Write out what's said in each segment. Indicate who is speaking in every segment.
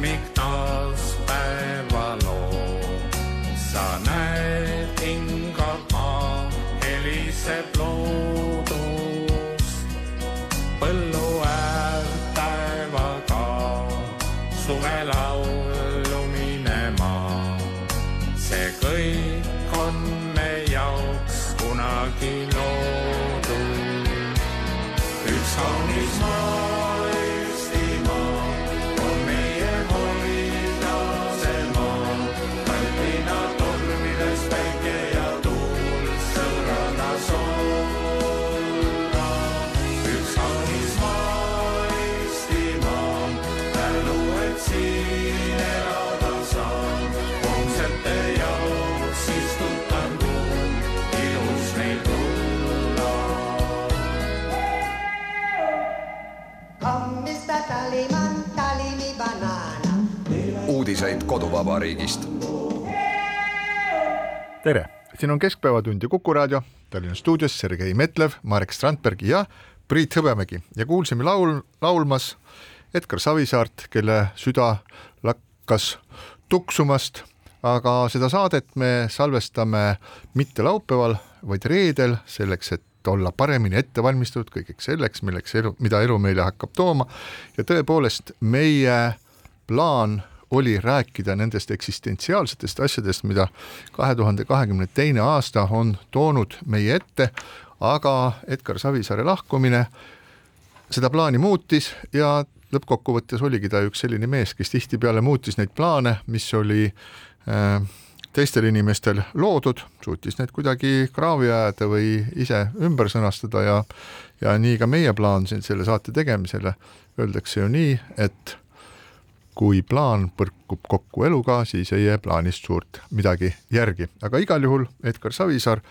Speaker 1: me. Uudiseid koduvabariigist.
Speaker 2: tere, siin on Keskpäevatund ja Kuku raadio, Tallinna stuudios Sergei Metlev, Marek Strandberg ja Priit Hõbemägi. Ja kuulsime laul, laulmas Edgar Savisaart, kelle süda lakkas tuksumast, aga seda saadet me salvestame mitte laupäeval, vaid reedel, selleks et olla paremini ette valmistatud kõigeks selleks, milleks elu, mida elu meile hakkab tooma. Ja tõepoolest meie plaan oli rääkida nendest eksistentsiaalsetest asjadest, mida kahe tuhande kahekümne teine aasta on toonud meie ette, aga Edgar Savisaare lahkumine seda plaani muutis ja lõppkokkuvõttes oligi ta üks selline mees, kes tihtipeale muutis neid plaane, mis oli äh, teistel inimestel loodud, suutis need kuidagi kraavi ajada või ise ümber sõnastada ja ja nii ka meie plaan siin selle saate tegemisele, öeldakse ju nii, et kui plaan põrkub kokku eluga, siis ei jää plaanist suurt midagi järgi, aga igal juhul Edgar Savisaar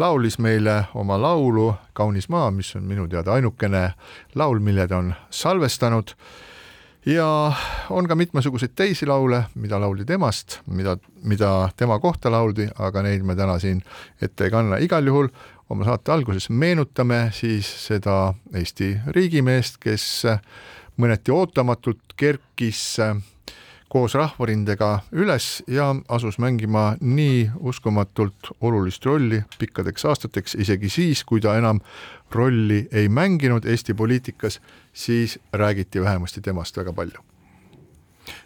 Speaker 2: laulis meile oma laulu Kaunis maa, mis on minu teada ainukene laul, mille ta on salvestanud. Ja on ka mitmesuguseid teisi laule, mida lauldi temast, mida, mida tema kohta lauldi, aga neid me täna siin ette ei kanna, igal juhul oma saate alguses meenutame siis seda Eesti riigimeest, kes mõneti ootamatult kerkis äh, koos Rahvarindega üles ja asus mängima nii uskumatult olulist rolli pikkadeks aastateks, isegi siis, kui ta enam rolli ei mänginud Eesti poliitikas, siis räägiti vähemasti temast väga palju.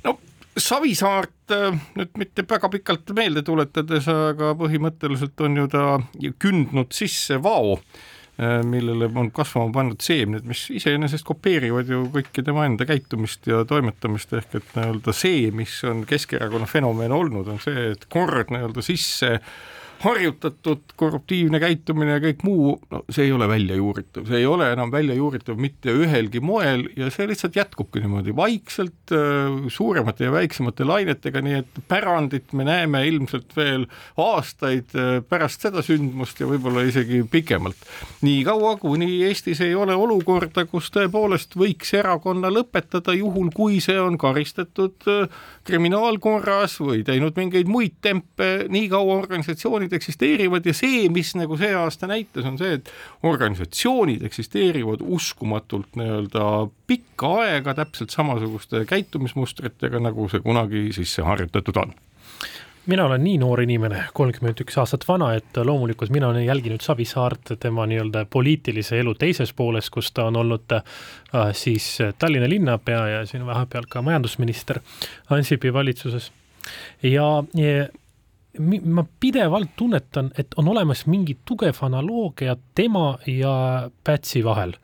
Speaker 3: no Savisaart äh, nüüd mitte väga pikalt meelde tuletades, aga põhimõtteliselt on ju ta kündnud sisse vao Äh, millele on kasvama pannud seemned, mis iseenesest kopeerivad ju kõike tema enda käitumist ja toimetamist, ehk et nii-öelda see, mis on Keskerakonna fenomen olnud, on see, et kord nii-öelda sisse äh, harjutatud korruptiivne käitumine ja kõik muu, no see ei ole väljajuuritav, see ei ole enam väljajuuritav mitte ühelgi moel ja see lihtsalt jätkubki niimoodi vaikselt äh, suuremate ja väiksemate lainetega, nii et pärandit me näeme ilmselt veel aastaid äh, pärast seda sündmust ja võib-olla isegi pikemalt. niikaua, kuni Eestis ei ole olukorda, kus tõepoolest võiks erakonna lõpetada, juhul kui see on karistatud äh, kriminaalkorras või teinud mingeid muid tempe, nii kaua organisatsioonid eksisteerivad ja see, mis nagu see aasta näitas, on see, et organisatsioonid eksisteerivad uskumatult nii-öelda pikka aega täpselt samasuguste käitumismustritega, nagu see kunagi sisse harjutatud on
Speaker 4: mina olen nii noor inimene, kolmkümmend üks aastat vana, et loomulikult mina olen jälginud Savisaart tema nii-öelda poliitilise elu teises pooles, kus ta on olnud äh, siis Tallinna linnapea ja siin vahepeal ka majandusminister Ansipi valitsuses. ja, ja ma pidevalt tunnetan, et on olemas mingi tugev analoogia tema ja Pätsi vahel.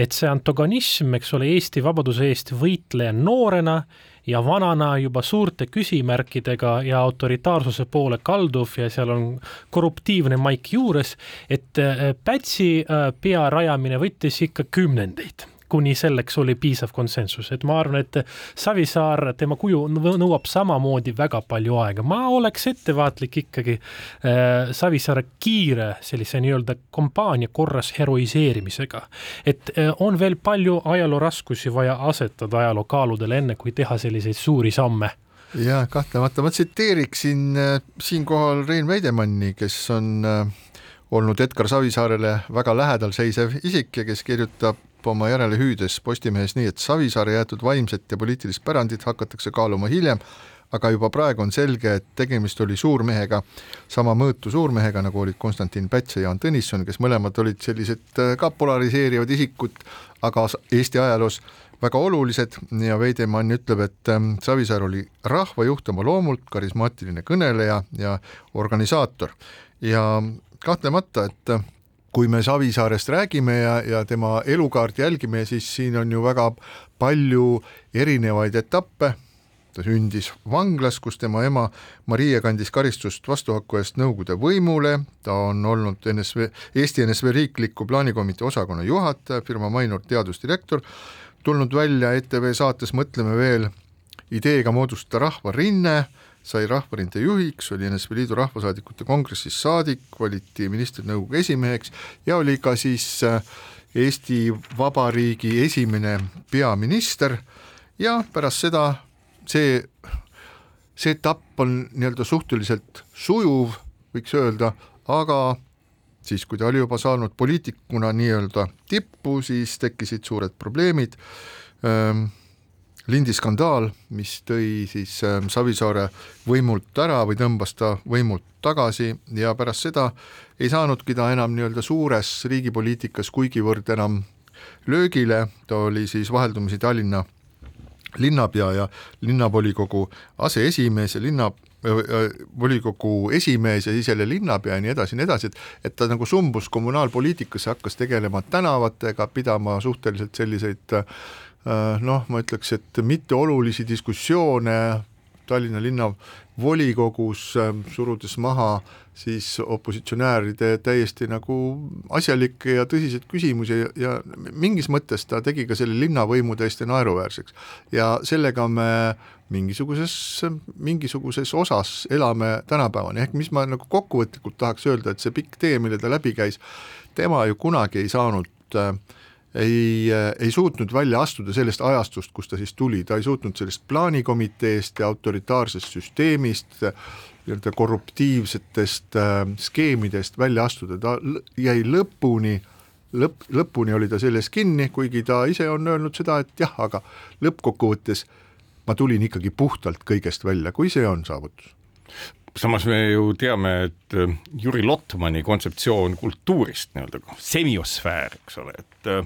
Speaker 4: et see antagonism, eks ole, Eesti vabaduse eest võitleja noorena ja vanana juba suurte küsimärkidega ja autoritaarsuse poole kalduv ja seal on korruptiivne maik juures, et äh, Pätsi äh, pea rajamine võttis ikka kümnendeid kuni selleks oli piisav konsensus, et ma arvan, et Savisaar, tema kuju nõuab samamoodi väga palju aega, ma oleks ettevaatlik ikkagi äh, Savisaare kiire sellise nii-öelda kampaania korras heroiseerimisega. et äh, on veel palju ajaloo raskusi vaja asetada ajaloo kaaludele, enne kui teha selliseid suuri samme.
Speaker 2: Ja kahtlemata. Ma tsiteeriksin äh, siinkohal Rein Veidemanni, kes on äh, olnud Edgar Savisaarele väga lähedal seisev isik ja kes kirjutab oma järelehüüdes Postimehes nii, et Savisaare jäetud vaimset ja poliitilist pärandit hakatakse kaaluma hiljem, aga juba praegu on selge, et tegemist oli suurmehega, sama mõõtu suurmehega, nagu olid Konstantin Päts ja Jaan Tõnisson, kes mõlemad olid sellised äh, ka polariseerivad isikud, aga Eesti ajaloos väga olulised ja Veidemann ütleb, et ähm, Savisaar oli rahvajuht oma loomult, karismaatiline kõneleja ja organisaator. Ja kahtlemata, et äh, kui me Savisaarest räägime ja, ja tema elukaart jälgime, siis siin on ju väga palju erinevaid etappe, ta sündis vanglas, kus tema ema Maria kandis karistust vastuhaku eest Nõukogude võimule, ta on olnud NSV, Eesti NSV riikliku plaanikomitee osakonna juhataja, firma Mainor teadusdirektor. Tulnud välja ETV saates Mõtleme veel ideega moodustada Rahvarinne, sai Rahvarinde juhiks, oli NSV Liidu Rahvasaadikute Kongressis saadik, valiti ministrite nõukogu esimeheks ja oli ka siis äh, Eesti Vabariigi esimene peaminister. Ja pärast seda see, see etapp on nii-öelda suhteliselt sujuv, võiks öelda, aga siis, kui ta oli juba saanud poliitikuna nii-öelda tippu, siis tekkisid suured probleemid. Ähm,, lindiskandaal, mis tõi siis ähm, Savisaare võimult ära või tõmbas ta võimult tagasi ja pärast seda ei saanudki ta enam nii-öelda suures riigipoliitikas kuigivõrd enam löögile, ta oli siis vaheldumisi Tallinna linnapea ja linnavolikogu aseesimees ja linna volikogu esimees ja siis jälle linnapea ja nii edasi ja nii edasi, et et ta nagu sumbus kommunaalpoliitikasse, hakkas tegelema tänavatega, pidama suhteliselt selliseid noh, ma ütleks, et mitteolulisi diskussioone Tallinna linnavolikogus, surudes maha siis opositsionääride täiesti nagu asjalikke ja tõsiseid küsimusi ja, ja mingis mõttes ta tegi ka selle linnavõimu täiesti naeruväärseks. ja sellega me mingisuguses, mingisuguses osas elame tänapäevani, ehk mis ma nagu kokkuvõtlikult tahaks öelda, et see pikk tee, mille ta läbi käis, tema ju kunagi ei saanud äh, ei, ei suutnud välja astuda sellest ajastust, kust ta siis tuli, ta ei suutnud sellest plaanikomiteest ja autoritaarsest süsteemist, nii-öelda korruptiivsetest äh, skeemidest välja astuda, ta jäi lõpuni lõpp, lõpuni oli ta selles kinni, kuigi ta ise on öelnud seda, et jah, aga lõppkokkuvõttes ma tulin ikkagi puhtalt kõigest välja, kui see on saavutus
Speaker 3: samas me ju teame, et äh, Jüri Lotmani kontseptsioon kultuurist nii-öelda semiosfäär, eks ole, et äh,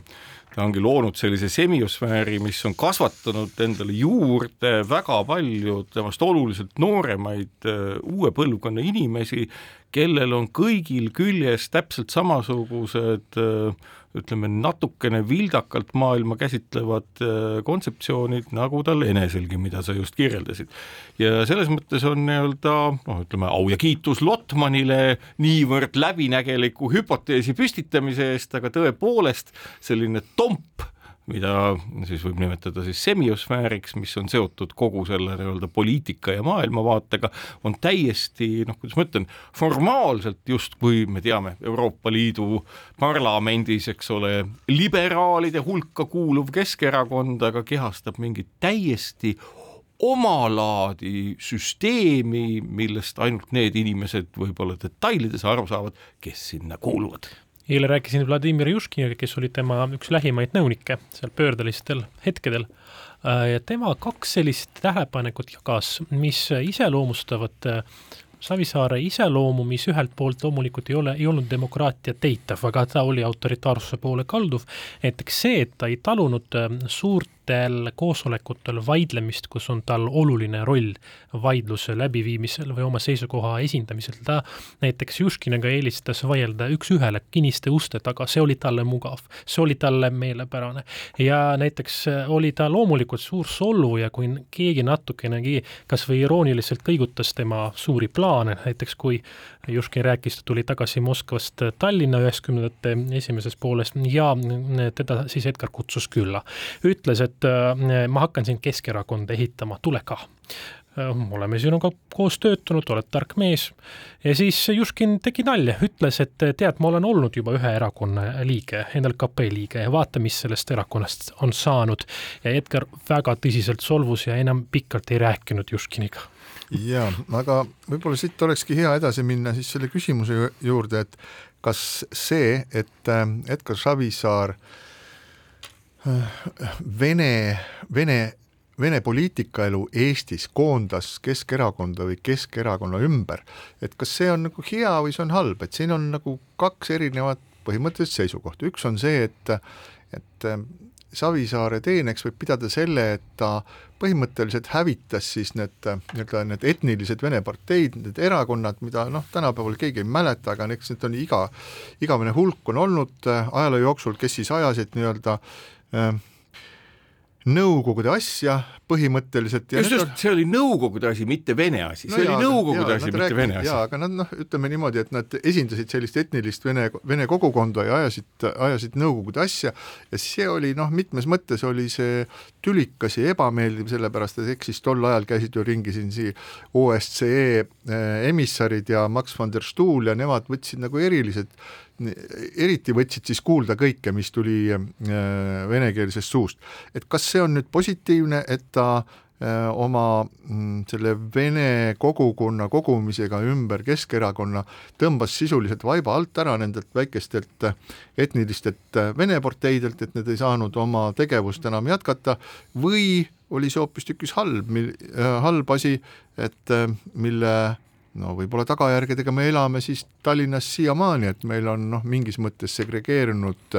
Speaker 3: ta ongi loonud sellise semiosfääri, mis on kasvatanud endale juurde väga palju temast oluliselt nooremaid äh, uue põlvkonna inimesi, kellel on kõigil küljes täpselt samasugused äh, ütleme natukene vildakalt maailma käsitlevad äh, kontseptsioonid, nagu tal eneselgi, mida sa just kirjeldasid. ja selles mõttes on nii-öelda noh, ütleme au ja kiitus Lotmanile niivõrd läbinägeliku hüpoteesi püstitamise eest, aga tõepoolest selline tomp mida siis võib nimetada siis semiosfääriks, mis on seotud kogu selle nii-öelda poliitika ja maailmavaatega, on täiesti noh, kuidas ma ütlen, formaalselt justkui me teame, Euroopa Liidu parlamendis, eks ole, liberaalide hulka kuuluv Keskerakond, aga kehastab mingit täiesti omalaadi süsteemi, millest ainult need inimesed võib-olla detailides aru saavad, kes sinna kuuluvad
Speaker 4: eile rääkisin Vladimir Juškiniga, kes oli tema üks lähimaid nõunikke seal pöördelistel hetkedel äh, ja tema kaks sellist tähelepanekut jagas, mis iseloomustavad äh, Savisaare iseloomu, mis ühelt poolt loomulikult ei ole, ei olnud demokraatiat eitav, aga ta oli autoritaarsuse poole kalduv. näiteks see, et ta ei talunud äh, suurt sellistel koosolekutel vaidlemist, kus on tal oluline roll vaidluse läbiviimisel või oma seisukoha esindamisel. ta näiteks Juškinaga eelistas vaielda üks-ühele kinniste uste taga, see oli talle mugav, see oli talle meelepärane. ja näiteks oli ta loomulikult suur solvuja, kui keegi natukenegi kas või irooniliselt kõigutas tema suuri plaane, näiteks kui Juškin rääkis, ta tuli tagasi Moskvast Tallinna üheksakümnendate esimeses pooles ja teda siis Edgar kutsus külla. ütles, et äh, ma hakkan siin Keskerakonda ehitama, tule ka äh, oleme sinuga koos töötanud, oled tark mees. ja siis Juškin tegi nalja, ütles, et tead, ma olen olnud juba ühe erakonna liige, NLKP liige ja vaata, mis sellest erakonnast on saanud. ja Edgar väga tõsiselt solvus ja enam pikalt ei rääkinud Juškiniga
Speaker 2: ja aga võib-olla siit olekski hea edasi minna siis selle küsimuse juurde, et kas see, et äh, Edgar Savisaar äh, Vene, Vene, Vene poliitikaelu Eestis koondas Keskerakonda või Keskerakonna ümber, et kas see on nagu hea või see on halb, et siin on nagu kaks erinevat põhimõttelist seisukohta, üks on see, et et äh, Savisaare teeneks võib pidada selle, et ta põhimõtteliselt hävitas siis need nii-öelda need etnilised Vene parteid, need erakonnad, mida noh, tänapäeval keegi ei mäleta, aga eks need on iga, igavene hulk on olnud äh, ajaloo jooksul, kes siis ajasid nii-öelda äh, nõukogude asja põhimõtteliselt.
Speaker 3: just, just, see oli nõukogude asi, mitte Vene asi, see no oli nõukogude asi, mitte Vene asi.
Speaker 2: jaa, aga nad noh, ütleme niimoodi, et nad esindasid sellist etnilist vene, vene kogukonda ja ajasid, ajasid nõukogude asja ja see oli noh, mitmes mõttes oli see tülikas ja ebameeldiv, sellepärast et eks siis tol ajal käisid ju ringi siin sii OSCE eh, emissarid ja Max van der Stuhl ja nemad võtsid nagu erilised eriti võtsid siis kuulda kõike, mis tuli äh, venekeelsest suust. et kas see on nüüd positiivne, et ta äh, oma mm, selle vene kogukonna kogumisega ümber Keskerakonna tõmbas sisuliselt vaiba alt ära nendelt väikestelt äh, etnilistelt vene parteidelt, et need ei saanud oma tegevust enam jätkata, või oli see hoopistükkis halb, halb asi, et mille no võib-olla tagajärgedega me elame siis Tallinnas siiamaani, et meil on noh, mingis mõttes segregeerunud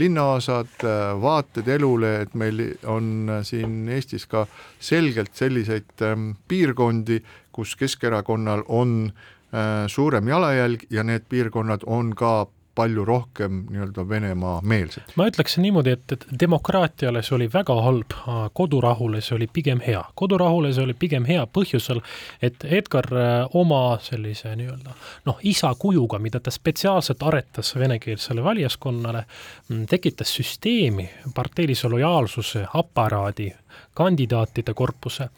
Speaker 2: linnaosad, vaated elule, et meil on siin Eestis ka selgelt selliseid ähm, piirkondi, kus Keskerakonnal on äh, suurem jalajälg ja need piirkonnad on ka palju rohkem nii-öelda Venemaa meelsed.
Speaker 4: ma ütleksin niimoodi, et, et demokraatiale see oli väga halb, kodurahule see oli pigem hea. kodurahule see oli pigem hea põhjusel, et Edgar äh, oma sellise nii-öelda noh, isa kujuga, mida ta spetsiaalselt aretas venekeelsele valijaskonnale, mm, tekitas süsteemi, parteilise lojaalsuse aparaadi, kandidaatide korpuse,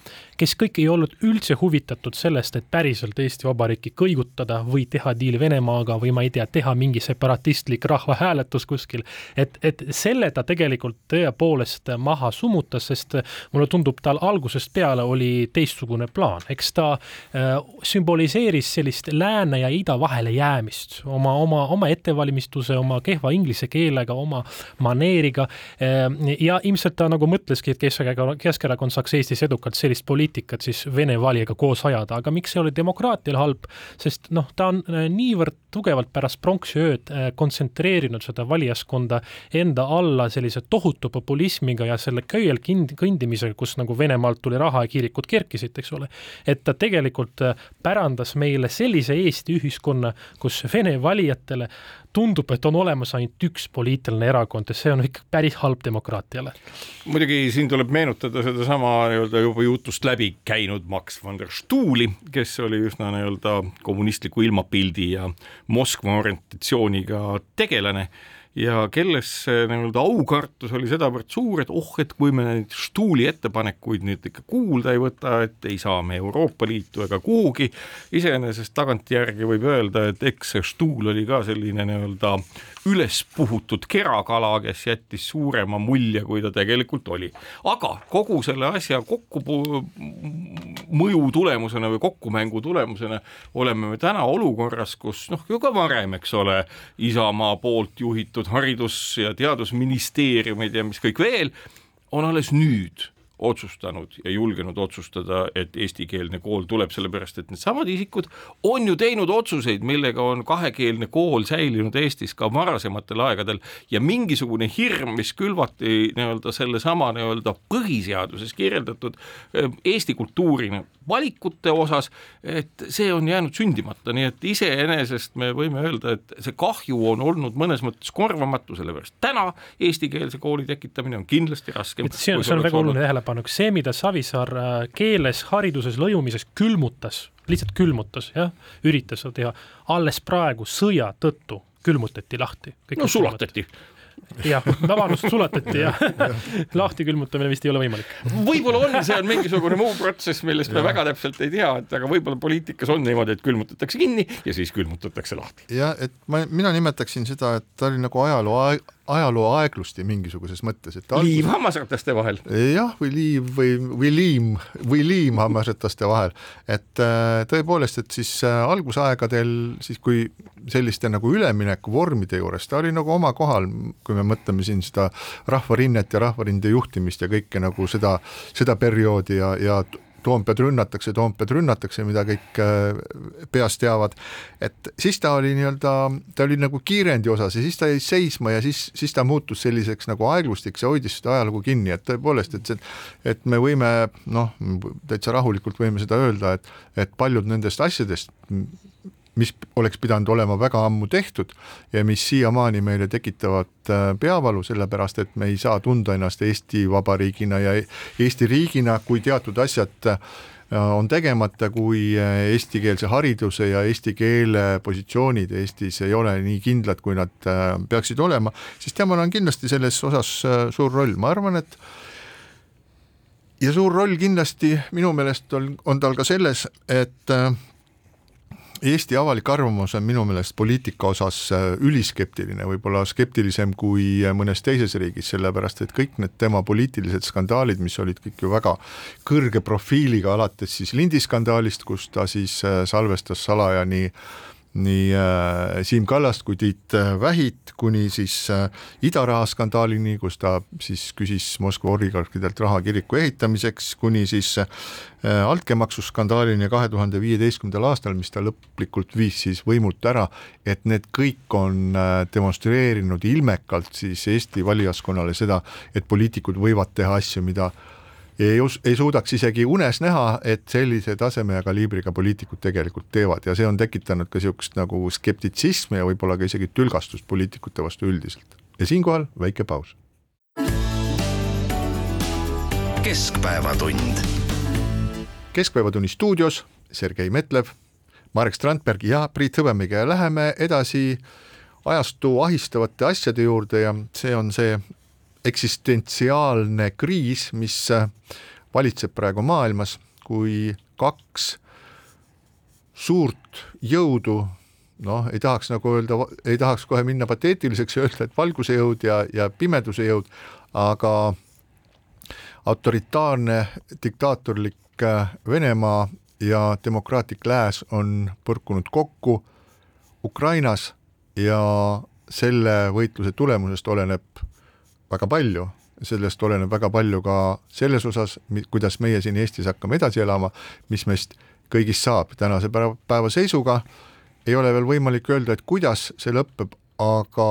Speaker 4: kes kõik ei olnud üldse huvitatud sellest, et päriselt Eesti Vabariiki kõigutada või teha diil Venemaaga või ma ei tea, teha mingi separatistlik rahvahääletus kuskil. et, et selle ta tegelikult tõepoolest maha summutas, sest mulle tundub, tal algusest peale oli teistsugune plaan, eks ta äh, sümboliseeris sellist lääne ja ida vahele jäämist oma, oma, oma ettevalmistuse, oma kehva inglise keelega, oma maneeriga äh, ja ilmselt ta nagu mõtleski, et kes Keskerakond saaks Eestis edukalt sellist poliitikat siis Vene valijaga koos ajada, aga miks see oli demokraatiale halb, sest noh, ta on äh, niivõrd tugevalt pärast pronksiööd äh, kontsentreerinud seda valijaskonda enda alla sellise tohutu populismiga ja selle köiel kind-, kõndimisega, kus nagu Venemaalt tuli raha ja kirikud kerkisid, eks ole. et ta tegelikult äh, pärandas meile sellise Eesti ühiskonna, kus Vene valijatele tundub, et on olemas ainult üks poliitiline erakond ja see on ikka päris halb demokraatiale.
Speaker 3: muidugi siin tuleb meenutada sedasama nii-öelda juba jutust läbi käinud Max van der Stuhli, kes oli üsna nii-öelda kommunistliku ilmapildi ja Moskva orientatsiooniga tegelane ja kelles nii-öelda aukartus oli sedavõrd suur, et oh, et kui me neid Stuuli ettepanekuid nüüd ikka kuulda ei võta, et ei saa me Euroopa Liitu ega kuhugi, iseenesest tagantjärgi võib öelda, et eks see Stuul oli ka selline nii-öelda üles puhutud kerakala, kes jättis suurema mulje, kui ta tegelikult oli. aga kogu selle asja kokku mõju tulemusena või kokkumängu tulemusena oleme me täna olukorras, kus noh, ju ka varem, eks ole, Isamaa poolt juhitud haridus- ja teadusministeeriumid ja mis kõik veel, on alles nüüd otsustanud ja julgenud otsustada, et eestikeelne kool tuleb, sellepärast et needsamad isikud on ju teinud otsuseid, millega on kahekeelne kool säilinud Eestis ka varasematel aegadel. Ja mingisugune hirm, mis külvati nii-öelda sellesama nii-öelda põhiseaduses kirjeldatud eh, Eesti kultuuri valikute osas, et see on jäänud sündimata, nii et iseenesest me võime öelda, et see kahju on olnud mõnes mõttes korvamatu, sellepärast täna eestikeelse kooli tekitamine on kindlasti raskem.
Speaker 4: see on, see on väga oluline tähelepanek, see, mida Savisaar äh, keeles, hariduses, lõimumises külmutas, lihtsalt külmutas, jah, üritas seda teha, alles praegu sõja tõttu külmutati lahti.
Speaker 3: no sulatati
Speaker 4: jah, vabandust, sulatati ja lahti külmutamine vist ei ole võimalik.
Speaker 3: võib-olla on, see on mingisugune muu protsess, millest me väga täpselt ei tea, et aga võib-olla poliitikas on niimoodi, et külmutatakse kinni ja siis külmutatakse lahti.
Speaker 2: ja et ma, mina nimetaksin seda, et ta oli nagu ajaloo ajaloo aeglusti mingisuguses mõttes, et
Speaker 3: algus... liiv hammasrataste vahel.
Speaker 2: jah, või liiv või, või liim või liim hammasrataste vahel, et äh, tõepoolest, et siis äh, algusaegadel siis, kui selliste nagu üleminekuvormide juures, ta oli nagu oma kohal, kui me mõtleme siin seda rahvarinnet ja rahvarinde juhtimist ja kõike nagu seda, seda perioodi ja, ja Toompead rünnatakse, Toompead rünnatakse, mida kõik äh, peast teavad, et siis ta oli nii-öelda, ta oli nagu kiirendi osas ja siis ta jäi seisma ja siis, siis ta muutus selliseks nagu aeglustiks ja hoidis seda ajalugu kinni, et tõepoolest, et see, et me võime noh, täitsa rahulikult võime seda öelda, et, et paljud nendest asjadest, mis oleks pidanud olema väga ammu tehtud ja mis siiamaani meile tekitavad äh, peavalu, sellepärast et me ei saa tunda ennast Eesti Vabariigina ja Eesti riigina, kui teatud asjad äh, on tegemata, kui äh, eestikeelse hariduse ja eesti keele positsioonid Eestis ei ole nii kindlad, kui nad peaksid olema, siis temal on kindlasti selles osas suur roll, ma arvan, et ja suur roll kindlasti minu meelest on, on tal ka selles, et Eesti avalik arvamus on minu meelest poliitika osas äh, üliskeptiline, võib-olla skeptilisem kui äh, mõnes teises riigis, sellepärast et kõik need tema poliitilised skandaalid, mis olid kõik ju väga kõrge profiiliga, alates siis lindiskandaalist, kus ta siis äh, salvestas salaja nii nii äh, Siim Kallast kui Tiit äh, Vähit kuni siis äh, idaraha skandaalini, kus ta siis küsis Moskva oligarhidelt raha kiriku ehitamiseks, kuni siis äh, altkäemaksu skandaalini kahe tuhande viieteistkümnendal aastal, mis ta lõplikult viis siis võimult ära, et need kõik on äh, demonstreerinud ilmekalt siis Eesti valijaskonnale seda, et poliitikud võivad teha asju, mida ei, ei suudaks isegi unes näha, et sellise taseme ja kaliibriga poliitikud tegelikult teevad ja see on tekitanud ka niisugust nagu skeptitsismi ja võib-olla ka isegi tülgastust poliitikute vastu üldiselt. ja siinkohal väike paus. keskpäevatund. keskpäevatunni stuudios Sergei Metlev, Marek Strandberg ja Priit Hõbemägi ja läheme edasi ajastu ahistavate asjade juurde ja see on see eksistentsiaalne kriis, mis äh, valitseb praegu maailmas, kui kaks suurt jõudu, noh, ei tahaks nagu öelda, ei tahaks kohe minna pateetiliseks ja öelda, et valguse jõud ja, ja pimeduse jõud, aga autoritaarne diktaatorlik äh, Venemaa ja demokraatlik lääs on põrkunud kokku Ukrainas ja selle võitluse tulemusest oleneb väga palju, sellest oleneb väga palju ka selles osas, kuidas meie siin Eestis hakkame edasi elama, mis meist kõigist saab, tänase päeva, päeva seisuga ei ole veel võimalik öelda, et kuidas see lõpeb, aga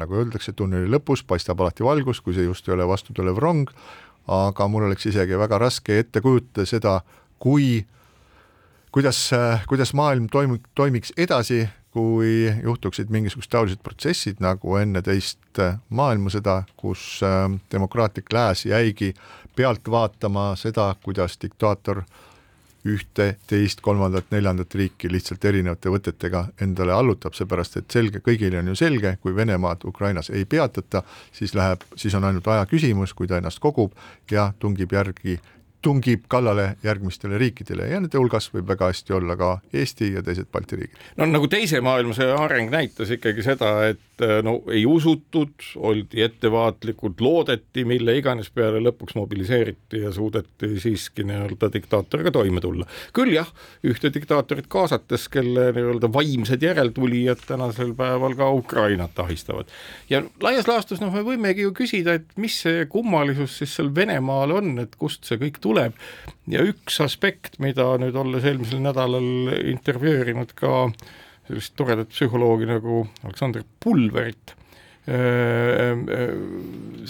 Speaker 2: nagu öeldakse, tunneli lõpus paistab alati valgus, kui see just ei ole vastutulev rong, aga mul oleks isegi väga raske ette kujutada seda, kui, kuidas, kuidas maailm toimub, toimiks edasi, kui juhtuksid mingisugused taolised protsessid nagu enne teist äh, maailmasõda, kus äh, demokraatlik lääs jäigi pealt vaatama seda, kuidas diktaator ühte, teist, kolmandat, neljandat riiki lihtsalt erinevate võtetega endale allutab, seepärast et selge, kõigile on ju selge, kui Venemaad Ukrainas ei peatata, siis läheb, siis on ainult aja küsimus, kui ta ennast kogub ja tungib järgi tungib kallale järgmistele riikidele ja nende hulgas võib väga hästi olla ka Eesti ja teised Balti riigid.
Speaker 3: no nagu teise maailmasõja areng näitas ikkagi seda, et no ei usutud, oldi ettevaatlikud, loodeti, mille iganes peale lõpuks mobiliseeriti ja suudeti siiski nii-öelda diktaatoriga toime tulla. küll jah, ühte diktaatorit kaasates, kelle nii-öelda vaimsed järeltulijad tänasel päeval ka Ukrainat ahistavad. ja laias laastus noh, me võimegi ju küsida, et mis see kummalisus siis seal Venemaal on, et kust see kõik tuleb ja üks aspekt, mida nüüd olles eelmisel nädalal intervjueerinud ka sellist toredat psühholoogi nagu Aleksandr Pulverit,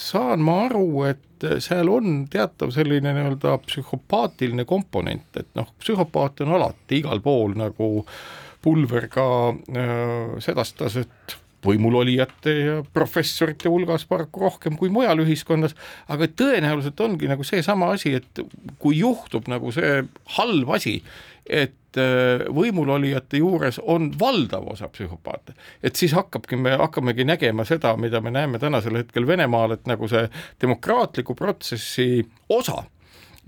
Speaker 3: saan ma aru, et seal on teatav selline nii-öelda psühhopaatiline komponent, et noh, psühhopaate on alati igal pool, nagu Pulver ka äh, sedastas, et võimulolijate ja professorite hulgas paraku rohkem kui mujal ühiskonnas, aga tõenäoliselt ongi nagu seesama asi, et kui juhtub nagu see halb asi, et äh, võimulolijate juures on valdav osa psühhopaate, et siis hakkabki, me hakkamegi nägema seda, mida me näeme tänasel hetkel Venemaal, et nagu see demokraatliku protsessi osa,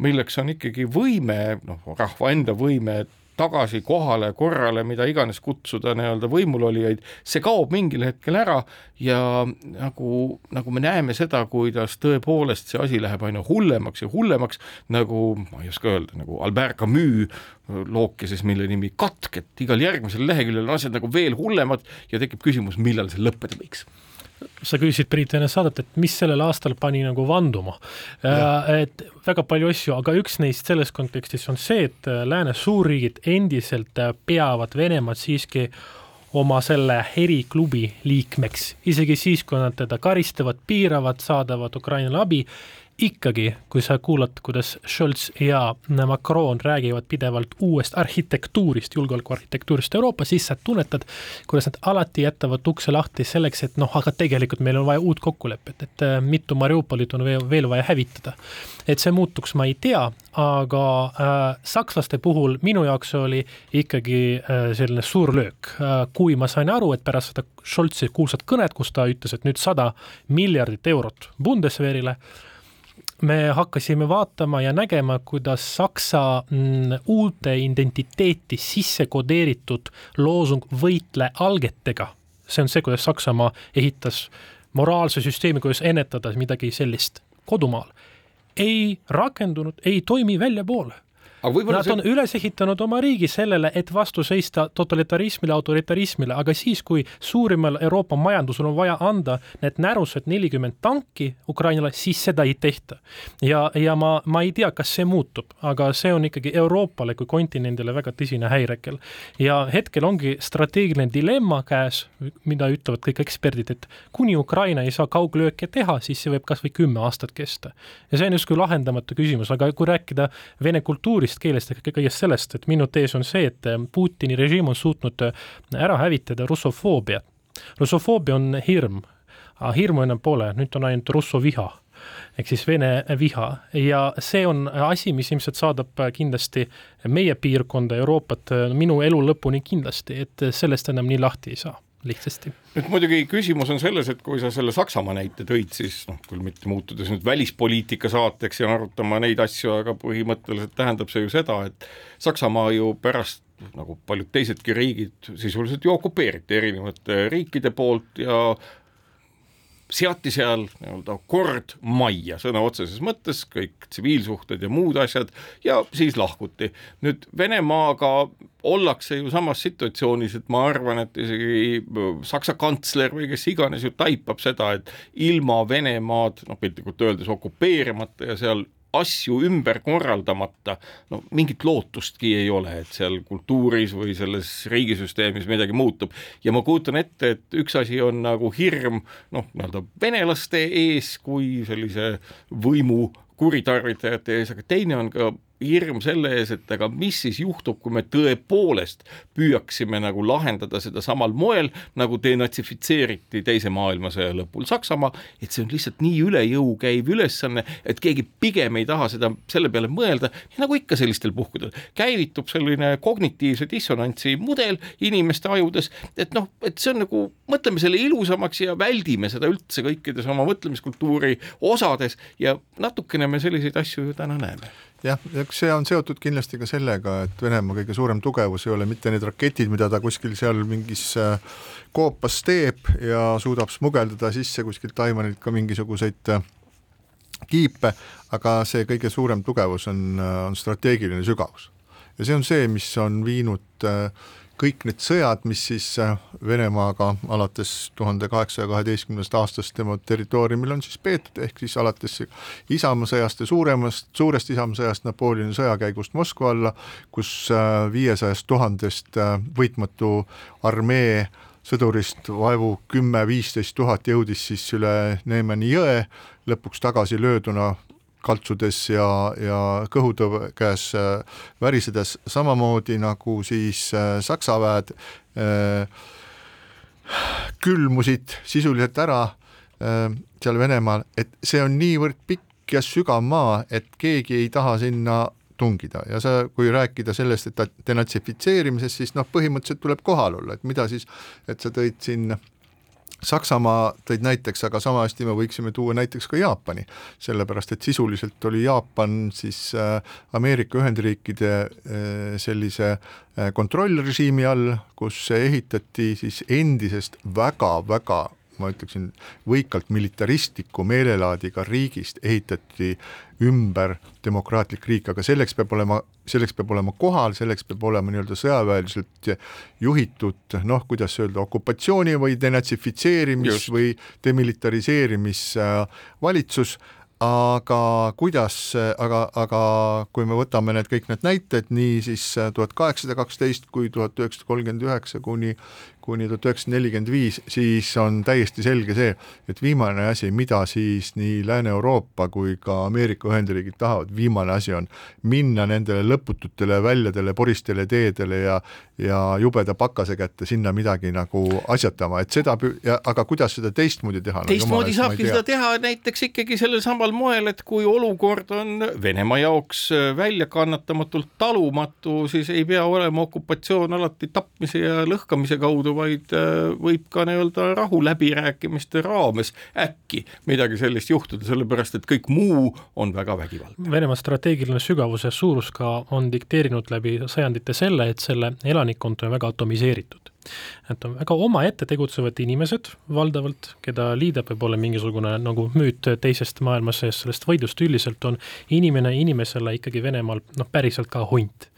Speaker 3: milleks on ikkagi võime, noh, rahva enda võime tagasi kohale, korrale, mida iganes kutsuda nii-öelda võimulolijaid, see kaob mingil hetkel ära ja nagu, nagu me näeme seda, kuidas tõepoolest see asi läheb aina hullemaks ja hullemaks, nagu ma ei oska öelda, nagu Albert Camus lookeses, mille nimi Katk, et igal järgmisel leheküljel on asjad nagu veel hullemad ja tekib küsimus, millal see lõppeda võiks
Speaker 4: sa küsisid Priit enne saadet, et mis sellel aastal pani nagu vanduma. et väga palju asju, aga üks neist selles kontekstis on see, et äh, lääne suurriigid endiselt äh, peavad Venemaad siiski oma selle eriklubi liikmeks, isegi siis, kui nad teda karistavad, piiravad, saadavad Ukrainale abi ikkagi, kui sa kuulad, kuidas Scholz ja Macron räägivad pidevalt uuest arhitektuurist, julgeolekuarhitektuurist Euroopas, siis sa tunnetad, kuidas nad alati jätavad ukse lahti selleks, et noh, aga tegelikult meil on vaja uut kokkulepet, et äh, mitu Mariupolit on veel, veel vaja hävitada. et see muutuks, ma ei tea, aga äh, sakslaste puhul minu jaoks oli ikkagi äh, selline suur löök äh,, kui ma sain aru, et pärast seda Scholzi kuulsat kõnet, kus ta ütles, et nüüd sada miljardit eurot Bundeswehrile äh,, me hakkasime vaatama ja nägema, kuidas Saksa mm, uute identiteeti sisse kodeeritud loosung võitle algetega, see on see, kuidas Saksamaa ehitas moraalse süsteemi, kuidas ennetada midagi sellist kodumaal, ei rakendunud, ei toimi väljapoole Nad see... on üles ehitanud oma riigi sellele, et vastu seista totalitarismile, autoritarismile, aga siis, kui suurimal Euroopa majandusel on vaja anda need närused nelikümmend tanki Ukrainale, siis seda ei tehta. ja, ja ma, ma ei tea, kas see muutub, aga see on ikkagi Euroopale kui kontinendile väga tõsine häirekel. ja hetkel ongi strateegiline dilemma käes, mida ütlevad kõik eksperdid, et kuni Ukraina ei saa kauglööke teha, siis see võib kas või kümme aastat kesta. ja see on justkui lahendamatu küsimus, aga kui rääkida vene kultuurist, keelest, keelest ja kõigest sellest, et minu tees on see, et äh, Putini režiim on suutnud äh, ära hävitada russofoobia. russofoobia on hirm, aga hirmu enam pole, nüüd on ainult russoviha ehk siis vene viha ja see on asi, mis ilmselt saadab kindlasti meie piirkonda, Euroopat minu elu lõpuni kindlasti, et sellest enam nii lahti ei saa lihtsasti.
Speaker 3: nüüd muidugi küsimus on selles, et kui sa selle Saksamaa näite tõid, siis noh, küll mitte muutudes nüüd välispoliitika saateks ja arutama neid asju, aga põhimõtteliselt tähendab see ju seda, et Saksamaa ju pärast nagu paljud teisedki riigid sisuliselt ju okupeeriti erinevate riikide poolt ja seati seal nii-öelda kord majja sõna otseses mõttes, kõik tsiviilsuhted ja muud asjad ja siis lahkuti. nüüd Venemaaga ollakse ju samas situatsioonis, et ma arvan, et isegi Saksa kantsler või kes iganes ju taipab seda, et ilma Venemaad noh, piltlikult öeldes okupeerimata ja seal asju ümber korraldamata, no mingit lootustki ei ole, et seal kultuuris või selles riigisüsteemis midagi muutub. ja ma kujutan ette, et üks asi on nagu hirm noh, nii-öelda venelaste ees kui sellise võimu kuritarvitajate ees, aga teine on ka hirm selle ees, et aga mis siis juhtub, kui me tõepoolest püüaksime nagu lahendada seda samal moel, nagu denatsifitseeriti Teise maailmasõja lõpul Saksamaa, et see on lihtsalt nii üle jõu käiv ülesanne, et keegi pigem ei taha seda, selle peale mõelda, nagu ikka sellistel puhkudel, käivitub selline kognitiivse dissonantsi mudel inimeste ajudes, et noh, et see on nagu, mõtleme selle ilusamaks ja väldime seda üldse kõikides oma mõtlemiskultuuri osades ja natukene me selliseid asju ju täna näeme
Speaker 2: jah, eks see on seotud kindlasti ka sellega, et Venemaa kõige suurem tugevus ei ole mitte need raketid, mida ta kuskil seal mingis äh, koopas teeb ja suudab smugeldada sisse kuskilt Taimanilt ka mingisuguseid äh, kiipe, aga see kõige suurem tugevus on, on strateegiline sügavus. ja see on see, mis on viinud äh, kõik need sõjad, mis siis äh, Venemaaga alates tuhande kaheksasaja kaheteistkümnendast aastast tema territooriumil on siis peetud, ehk siis alates Isamaa sõjast ja suuremast, suurest Isamaa sõjast Napoleoni sõja käigust Moskva alla, kus äh, viiesajast tuhandest äh, võitmatu armee sõdurist vaevu kümme-viisteist tuhat jõudis siis üle Neemani jõe, lõpuks tagasi lööduna kaltsudes ja, ja kõhutõve käes äh, värisedes, samamoodi nagu siis äh, Saksa väed äh, külmusid sisuliselt ära seal Venemaal, et see on niivõrd pikk ja sügav maa, et keegi ei taha sinna tungida. Ja sa, kui rääkida sellest, et denatsifitseerimisest, siis noh, põhimõtteliselt tuleb kohal olla, et mida siis, et sa tõid siin Saksamaa tõid näiteks, aga sama hästi me võiksime tuua näiteks ka Jaapani, sellepärast et sisuliselt oli Jaapan siis äh, Ameerika Ühendriikide äh, sellise äh, kontrollrežiimi all, kus ehitati siis endisest väga-väga ma ütleksin, võikalt militaristliku meelelaadiga riigist ehitati ümber demokraatlik riik, aga selleks peab olema, selleks peab olema kohal, selleks peab olema nii-öelda sõjaväeliselt juhitud noh, kuidas öelda, okupatsiooni või denatsifitseerimis Just. või demilitariseerimisvalitsus äh,, aga kuidas, aga, aga kui me võtame need kõik need näited, nii siis tuhat kaheksasada kaksteist kui tuhat üheksasada kolmkümmend üheksa kuni, kuni tuhat üheksasada nelikümmend viis, siis on täiesti selge see, et viimane asi, mida siis nii Lääne-Euroopa kui ka Ameerika Ühendriigid tahavad, viimane asi on minna nendele lõpututele väljadele, poristele teedele ja ja jubeda pakase kätte sinna midagi nagu asjatama, et seda, aga kuidas seda teistmoodi teha?
Speaker 3: teistmoodi no, saabki seda teha näiteks ikkagi sellel samal moel, et kui olukord on Venemaa jaoks väljakannatamatult talumatu, siis ei pea olema okupatsioon alati tapmise ja lõhkamise kaudu, vaid äh, võib ka nii-öelda rahuläbirääkimiste raames äkki midagi sellist juhtuda, sellepärast et kõik muu on väga vägivaldne.
Speaker 4: Venemaa strateegiline sügavus ja suurus ka on dikteerinud läbi sajandite selle, et selle elanikkond on väga atomiseeritud et on väga omaette tegutsevad inimesed valdavalt, keda liidab võib-olla mingisugune nagu müüt teisest maailmasõjast, sellest võidust üldiselt on inimene inimesele ikkagi Venemaal noh, päriselt ka hunt.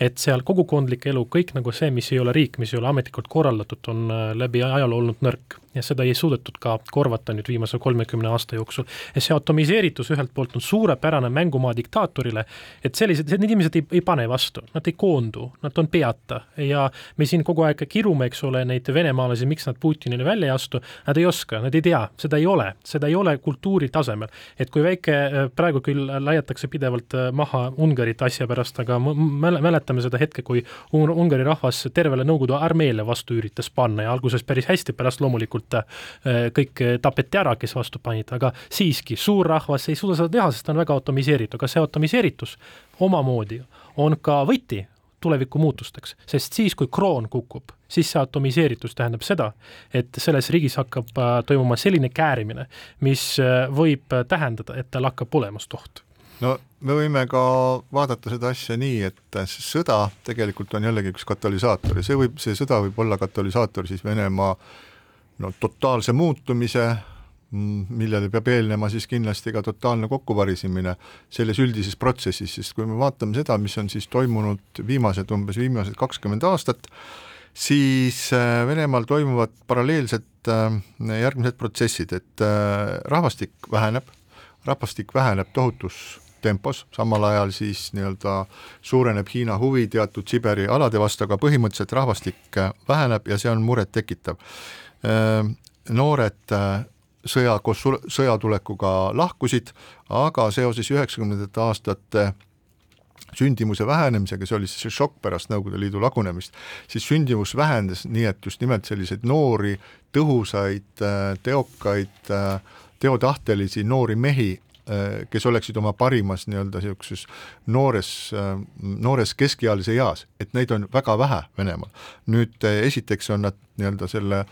Speaker 4: Et seal kogukondlik elu, kõik nagu see, mis ei ole riik, mis ei ole ametlikult korraldatud, on äh, läbi ajaloo olnud nõrk. Ja seda ei suudetud ka korvata nüüd viimase kolmekümne aasta jooksul. ja see atomiseeritus ühelt poolt on suurepärane mängumaa diktaatorile, et sellised, need inimesed ei, ei pane vastu, nad ei koondu, nad on peata. Ja me siin kogu aeg kirume, eks ole, neid venemaalasi, miks nad Putinile välja ei astu, nad ei oska, nad ei tea, seda ei ole, seda ei ole kultuuri tasemel. et kui väike, äh, praegu küll laiatakse pidevalt äh, maha Ungarit asja pärast, aga mäletame seda hetke, kui Ungari rahvas tervele Nõukogude armeele vastu üritas panna ja alguses päris hästi, pärast loomulikult äh, kõik tapeti ära, kes vastu panid, aga siiski, suur rahvas ei suuda seda teha, sest ta on väga atomiseeritud, aga see atomiseeritus omamoodi on ka võti tuleviku muutusteks, sest siis, kui kroon kukub, siis see atomiseeritus tähendab seda, et selles riigis hakkab äh, toimuma selline käärimine, mis äh, võib tähendada, et tal hakkab olemast oht.
Speaker 2: No me võime ka vaadata seda asja nii, et sõda tegelikult on jällegi üks katalüsaator ja see võib, see sõda võib olla katalüsaator siis Venemaa no totaalse muutumise, millele peab eelnema siis kindlasti ka totaalne kokkuvarisemine selles üldises protsessis, sest kui me vaatame seda, mis on siis toimunud viimased, umbes viimased kakskümmend aastat, siis äh, Venemaal toimuvad paralleelselt äh, järgmised protsessid, et äh, rahvastik väheneb, rahvastik väheneb tohutus tempos, samal ajal siis nii-öelda suureneb Hiina huvi teatud Siberi alade vastu, aga põhimõtteliselt rahvastik äh, väheneb ja see on murettekitav. Noored sõja, koos sõja tulekuga lahkusid, aga seoses üheksakümnendate aastate sündimuse vähenemisega, see oli siis see šokk pärast Nõukogude Liidu lagunemist, siis sündimus vähenes nii, et just nimelt selliseid noori, tõhusaid, teokaid, teotahtelisi noori mehi Äh, kes oleksid oma parimas nii-öelda niisuguses noores, äh, noores keskealise eas, et neid on väga vähe Venemaal. nüüd äh, esiteks on nad nii-öelda selle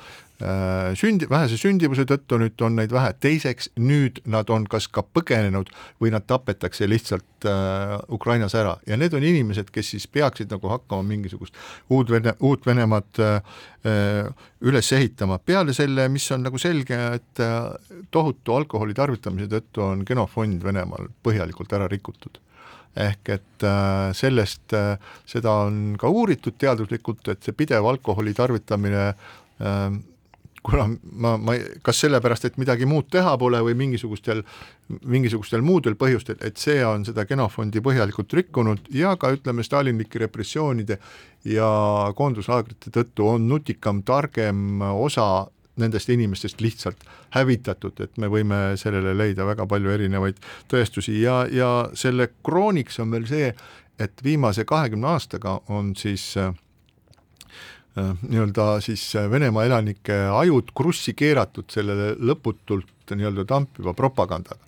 Speaker 2: sündi, vähese sündivuse tõttu nüüd on neid vähe, teiseks nüüd nad on kas ka põgenenud või nad tapetakse lihtsalt äh, Ukrainas ära. Ja need on inimesed, kes siis peaksid nagu hakkama mingisugust uut Vene, uut Venemaad äh, üles ehitama, peale selle, mis on nagu selge, et tohutu alkoholi tarvitamise tõttu on genofond Venemaal põhjalikult ära rikutud. Ehk et äh, sellest, äh, seda on ka uuritud teaduslikult, et see pidev alkoholi tarvitamine äh, kuna ma, ma, kas sellepärast, et midagi muud teha pole või mingisugustel, mingisugustel muudel põhjustel, et see on seda genofondi põhjalikult rikkunud ja ka ütleme, stalinlike repressioonide ja koonduslaagrite tõttu on nutikam, targem osa nendest inimestest lihtsalt hävitatud, et me võime sellele leida väga palju erinevaid tõestusi. Ja, ja selle krooniks on veel see, et viimase kahekümne aastaga on siis äh, nii-öelda siis Venemaa elanike ajud krussi keeratud sellele lõputult nii-öelda tampiva propagandaga.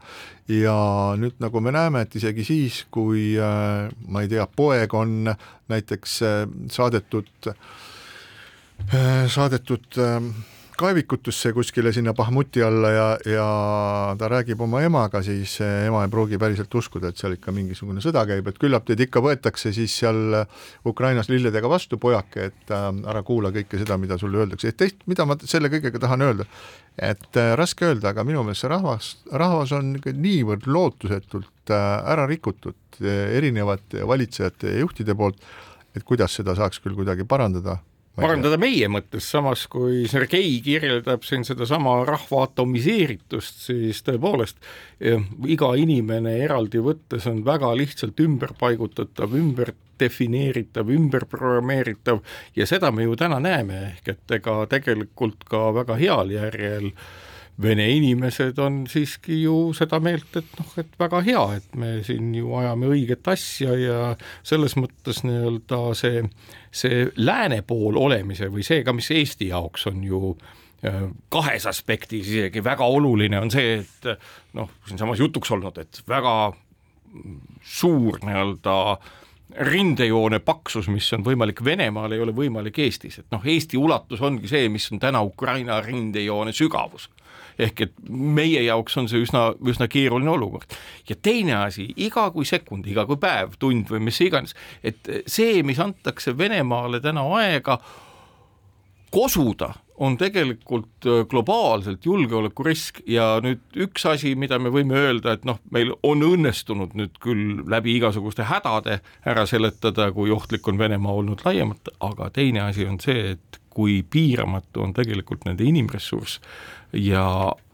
Speaker 2: ja nüüd nagu me näeme, et isegi siis, kui äh, ma ei tea, poeg on näiteks äh, saadetud, saadetud kaevikutusse kuskile sinna Bahmuti alla ja, ja ta räägib oma emaga, siis ema ei pruugi päriselt uskuda, et seal ikka mingisugune sõda käib, et küllap teid ikka võetakse siis seal Ukrainas lilledega vastu, pojake, et äh, ära kuula kõike seda, mida sulle öeldakse, et teist, mida ma selle kõigega tahan öelda, et äh, raske öelda, aga minu meelest see rahvas, rahvas on niivõrd lootusetult äh, ära rikutud erinevate valitsejate ja juhtide poolt, et kuidas seda saaks küll kuidagi parandada
Speaker 3: parandada meie mõttes, samas kui Sergei kirjeldab siin sedasama rahva atomiseeritust, siis tõepoolest iga inimene eraldi võttes on väga lihtsalt ümberpaigutatav, ümber defineeritav, ümberprogrammeeritav ja seda me ju täna näeme, ehk et ega tegelikult ka väga heal järjel äh, vene inimesed on siiski ju seda meelt, et noh, et väga hea, et me siin ju ajame õiget asja ja selles mõttes nii-öelda see, see lääne pool olemise või see ka, mis Eesti jaoks on ju äh, kahes aspektis isegi väga oluline on see, et noh, siinsamas jutuks olnud, et väga suur nii-öelda rindejoone paksus, mis on võimalik Venemaal, ei ole võimalik Eestis, et noh, Eesti ulatus ongi see, mis on täna Ukraina rindejoone sügavus ehk et meie jaoks on see üsna, üsna keeruline olukord. ja teine asi, iga kui sekund, iga kui päev, tund või mis iganes, et see, mis antakse Venemaale täna aega kosuda, on tegelikult äh, globaalselt julgeolekurisk ja nüüd üks asi, mida me võime öelda, et noh, meil on õnnestunud nüüd küll läbi igasuguste hädade ära seletada, kui ohtlik on Venemaa olnud laiemalt, aga teine asi on see, et kui piiramatu on tegelikult nende inimressurss ja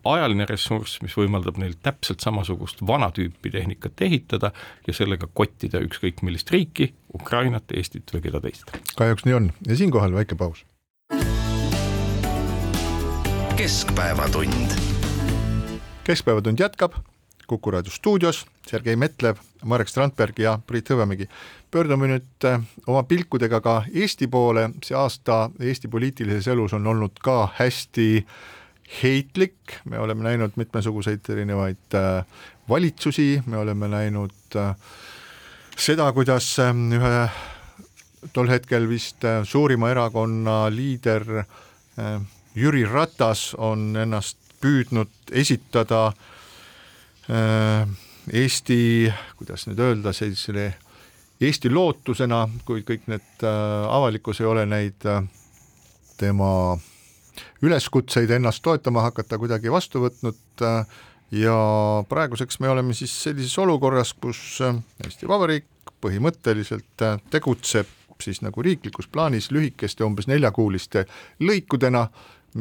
Speaker 3: ajaline ressurss, mis võimaldab neil täpselt samasugust vana tüüpi tehnikat ehitada ja sellega kottida ükskõik millist riiki, Ukrainat, Eestit või keda teist.
Speaker 2: kahjuks nii on ja siinkohal väike paus.
Speaker 1: keskpäevatund.
Speaker 2: keskpäevatund jätkab Kuku raadio stuudios Sergei Metlev, Marek Strandberg ja Priit Hõbemägi. pöördume nüüd äh, oma pilkudega ka Eesti poole, see aasta Eesti poliitilises elus on olnud ka hästi heitlik, me oleme näinud mitmesuguseid erinevaid äh, valitsusi, me oleme näinud äh, seda, kuidas ühe tol hetkel vist suurima erakonna liider Jüri Ratas on ennast püüdnud esitada Äh, Eesti, kuidas nüüd öelda, sellisele Eesti lootusena, kui kõik need äh, avalikkus ei ole neid äh, tema üleskutseid ennast toetama hakata kuidagi vastu võtnud ja praeguseks me oleme siis sellises olukorras, kus Eesti Vabariik põhimõtteliselt tegutseb siis nagu riiklikus plaanis lühikeste, umbes neljakuuliste lõikudena,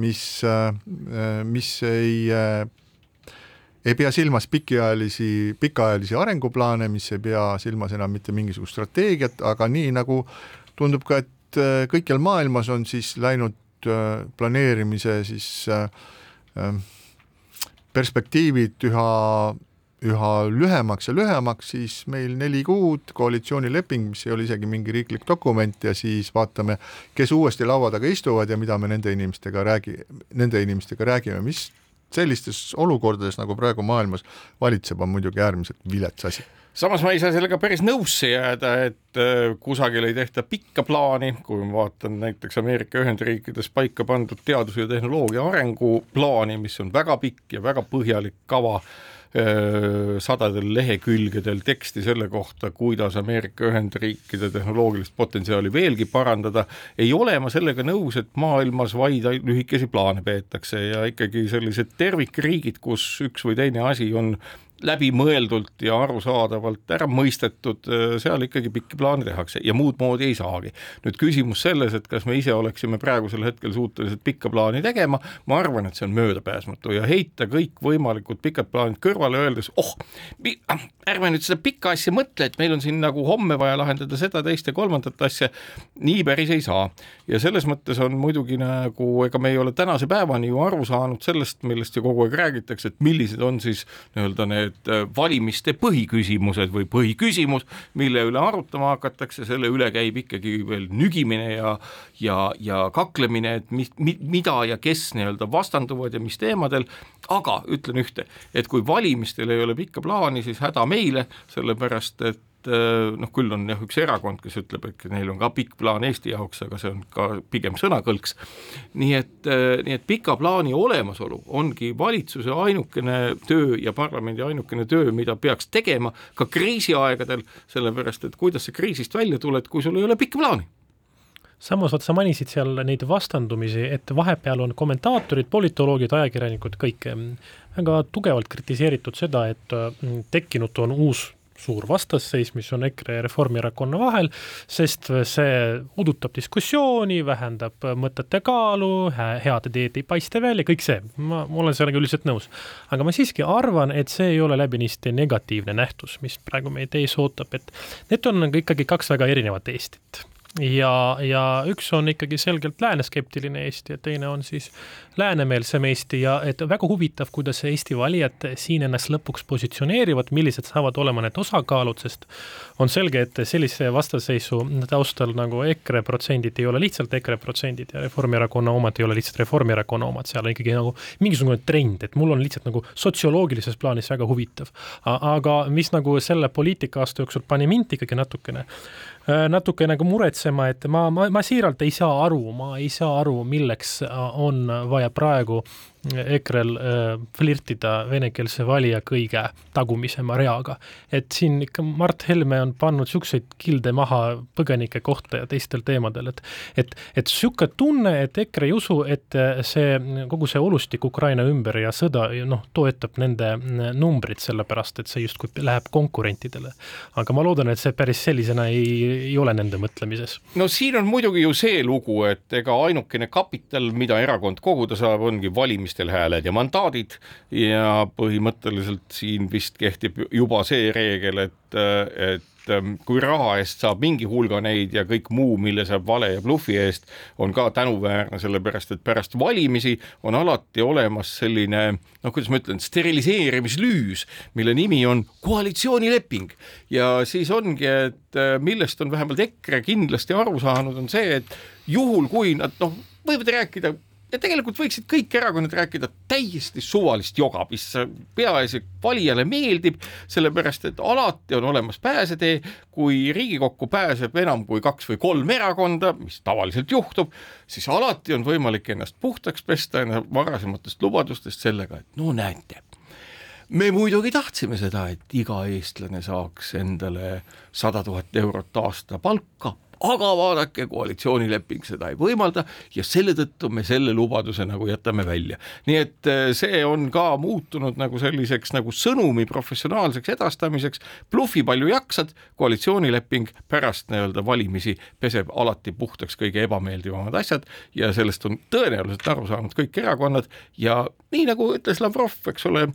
Speaker 2: mis, mis ei ei pea silmas pikaajalisi, pikaajalisi arenguplaane, mis ei pea silmas enam mitte mingisugust strateegiat, aga nii nagu tundub ka, et äh, kõikjal maailmas on siis läinud äh, planeerimise siis äh, perspektiivid üha, üha lühemaks ja lühemaks, siis meil neli kuud koalitsioonileping, mis ei ole isegi mingi riiklik dokument ja siis vaatame, kes uuesti laua taga istuvad ja mida me nende inimestega räägi-, nende inimestega räägime, mis sellistes olukordades, nagu praegu maailmas valitseb, on muidugi äärmiselt vilets asi.
Speaker 3: Samas ma ei saa sellega päris nõusse jääda, et äh, kusagil ei tehta pikka plaani, kui ma vaatan näiteks Ameerika Ühendriikides paika pandud teaduse ja tehnoloogia arenguplaani, mis on väga pikk ja väga põhjalik kava sadadel lehekülgedel teksti selle kohta, kuidas Ameerika Ühendriikide tehnoloogilist potentsiaali veelgi parandada, ei ole ma sellega nõus, et maailmas vaid lühikesi plaane peetakse ja ikkagi sellised tervikriigid, kus üks või teine asi on läbimõeldult ja arusaadavalt ära mõistetud, äh, seal ikkagi pikki plaane tehakse ja muud moodi ei saagi. nüüd küsimus selles, et kas me ise oleksime praegusel hetkel suutelised pikka plaani tegema, ma arvan, et see on möödapääsmatu ja heita kõikvõimalikud pikad plaanid kõrvale, öeldes oh, ärme nüüd seda pikka asja mõtle, et meil on siin nagu homme vaja lahendada seda, teist ja kolmandat asja, nii päris ei saa. ja selles mõttes on muidugi nagu, ega me ei ole tänase päevani ju aru saanud sellest, millest ju kogu aeg räägitakse, et millised on siis nii-öelda need need äh, valimiste põhiküsimused või põhiküsimus, mille üle arutama hakatakse, selle üle käib ikkagi veel nügimine ja ja, ja kaklemine, et mis, mida ja kes nii-öelda vastanduvad ja mis teemadel, aga ütlen ühte, et kui valimistel ei ole pikka plaani, siis häda meile, sellepärast et noh, küll on jah üks erakond, kes ütleb, et neil on ka pikk plaan Eesti jaoks, aga see on ka pigem sõnakõlks. nii et, äh, nii et pika plaani olemasolu ongi valitsuse ainukene töö ja parlamendi ainukene töö, mida peaks tegema ka kriisiaegadel, sellepärast et kuidas sa kriisist välja tuled, kui sul ei ole pikka plaani
Speaker 4: samas vot sa mainisid seal neid vastandumisi, et vahepeal on kommentaatorid, politoloogid, ajakirjanikud kõik mm, väga tugevalt kritiseeritud seda, et mm, tekkinud on uus suur vastasseis, mis on EKRE ja Reformierakonna vahel, sest see udutab diskussiooni, vähendab mõtete kaalu, head ideed ei paista välja, kõik see, ma, olen sellega üldiselt nõus. aga ma siiski arvan, et see ei ole läbinisti negatiivne nähtus, mis praegu meid ees ootab, et need on ikkagi kaks väga erinevat Eestit ja, ja üks on ikkagi selgelt lääneskeptiline Eesti ja teine on siis läänemeelsem Eesti ja et väga huvitav, kuidas Eesti valijad siin ennast lõpuks positsioneerivad, millised saavad olema need osakaalud, sest on selge, et sellise vastasseisu taustal nagu EKRE protsendid ei ole lihtsalt EKRE protsendid ja Reformierakonna omad ei ole lihtsalt Reformierakonna omad, seal on ikkagi nagu mingisugune trend, et mul on lihtsalt nagu sotsioloogilises plaanis väga huvitav. aga mis nagu selle poliitika aasta jooksul pani mind ikkagi natukene Äh, natuke nagu muretsema, et ma, ma, ma siiralt ei saa aru, ma ei saa aru, milleks on vaja praegu EKRE-l äh, flirtida venekeelse valija kõige tagumisema reaga. et siin ikka Mart Helme on pannud niisuguseid kilde maha põgenike kohta ja teistel teemadel, et et, et niisugune tunne, et EKRE ei usu, et see, kogu see olustik Ukraina ümber ja sõda noh, toetab nende numbrit, sellepärast et see justkui läheb konkurentidele. aga ma loodan, et see päris sellisena ei, ei ole nende mõtlemises.
Speaker 3: no siin on muidugi ju see lugu, et ega ainukene kapital, mida erakond koguda saab, ongi valimis valimistel hääled ja mandaadid. Ja põhimõtteliselt siin vist kehtib juba see reegel, et, et ähm, kui raha eest saab mingi hulga neid ja kõik muu, mille saab vale ja blufi eest, on ka tänuväärne, sellepärast et pärast valimisi on alati olemas selline noh, kuidas ma ütlen, steriliseerimislüüs, mille nimi on koalitsioonileping. Ja siis ongi, et äh, millest on vähemalt EKRE kindlasti aru saanud, on see, et juhul kui nad noh, võivad rääkida ja tegelikult võiksid kõik erakonnad rääkida täiesti suvalist joga, mis peaasi valijale meeldib, sellepärast et alati on olemas pääsetee, kui Riigikokku pääseb enam kui kaks või kolm erakonda, mis tavaliselt juhtub, siis alati on võimalik ennast puhtaks pesta enda varasematest lubadustest sellega, et no näete me muidugi tahtsime seda, et iga eestlane saaks endale sada tuhat eurot aasta palka, aga vaadake, koalitsioonileping seda ei võimalda ja selle tõttu me selle lubaduse nagu jätame välja. nii et äh, see on ka muutunud nagu selliseks nagu sõnumi professionaalseks edastamiseks, blufi palju jaksad, koalitsioonileping pärast nii-öelda valimisi peseb alati puhtaks kõige ebameeldivamad asjad ja sellest on tõenäoliselt aru saanud kõik erakonnad ja nii nagu ütles Lavrov, eks ole,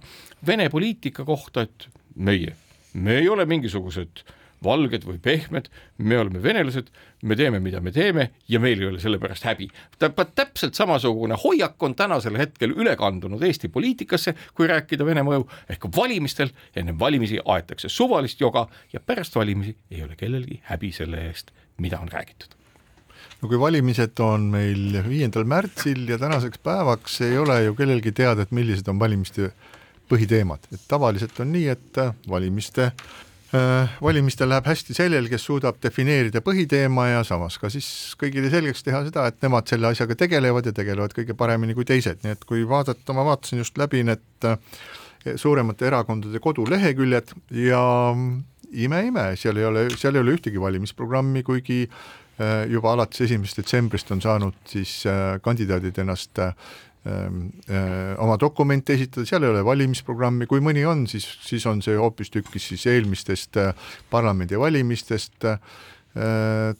Speaker 3: Vene poliitika kohta, et meie, me ei ole mingisugused valged või pehmed, me oleme venelased, me teeme, mida me teeme ja meil ei ole selle pärast häbi. täpselt samasugune hoiak on tänasel hetkel üle kandunud Eesti poliitikasse, kui rääkida Vene mõju, ehk valimistel enne valimisi aetakse suvalist joga ja pärast valimisi ei ole kellelgi häbi selle eest, mida on räägitud.
Speaker 2: No kui valimised on meil viiendal märtsil ja tänaseks päevaks ei ole ju kellelgi teada, et millised on valimiste põhiteemad, et tavaliselt on nii, et valimiste valimistel läheb hästi sellel, kes suudab defineerida põhiteema ja samas ka siis kõigile selgeks teha seda, et nemad selle asjaga tegelevad ja tegelevad kõige paremini kui teised, nii et kui vaadata, ma vaatasin just läbi need suuremate erakondade koduleheküljed ja ime-ime, seal ei ole, seal ei ole ühtegi valimisprogrammi, kuigi juba alates esimesest detsembrist on saanud siis kandidaadid ennast äh, oma dokumente esitada, seal ei ole valimisprogrammi, kui mõni on, siis, siis on see hoopistükkis siis eelmistest äh, parlamendivalimistest äh,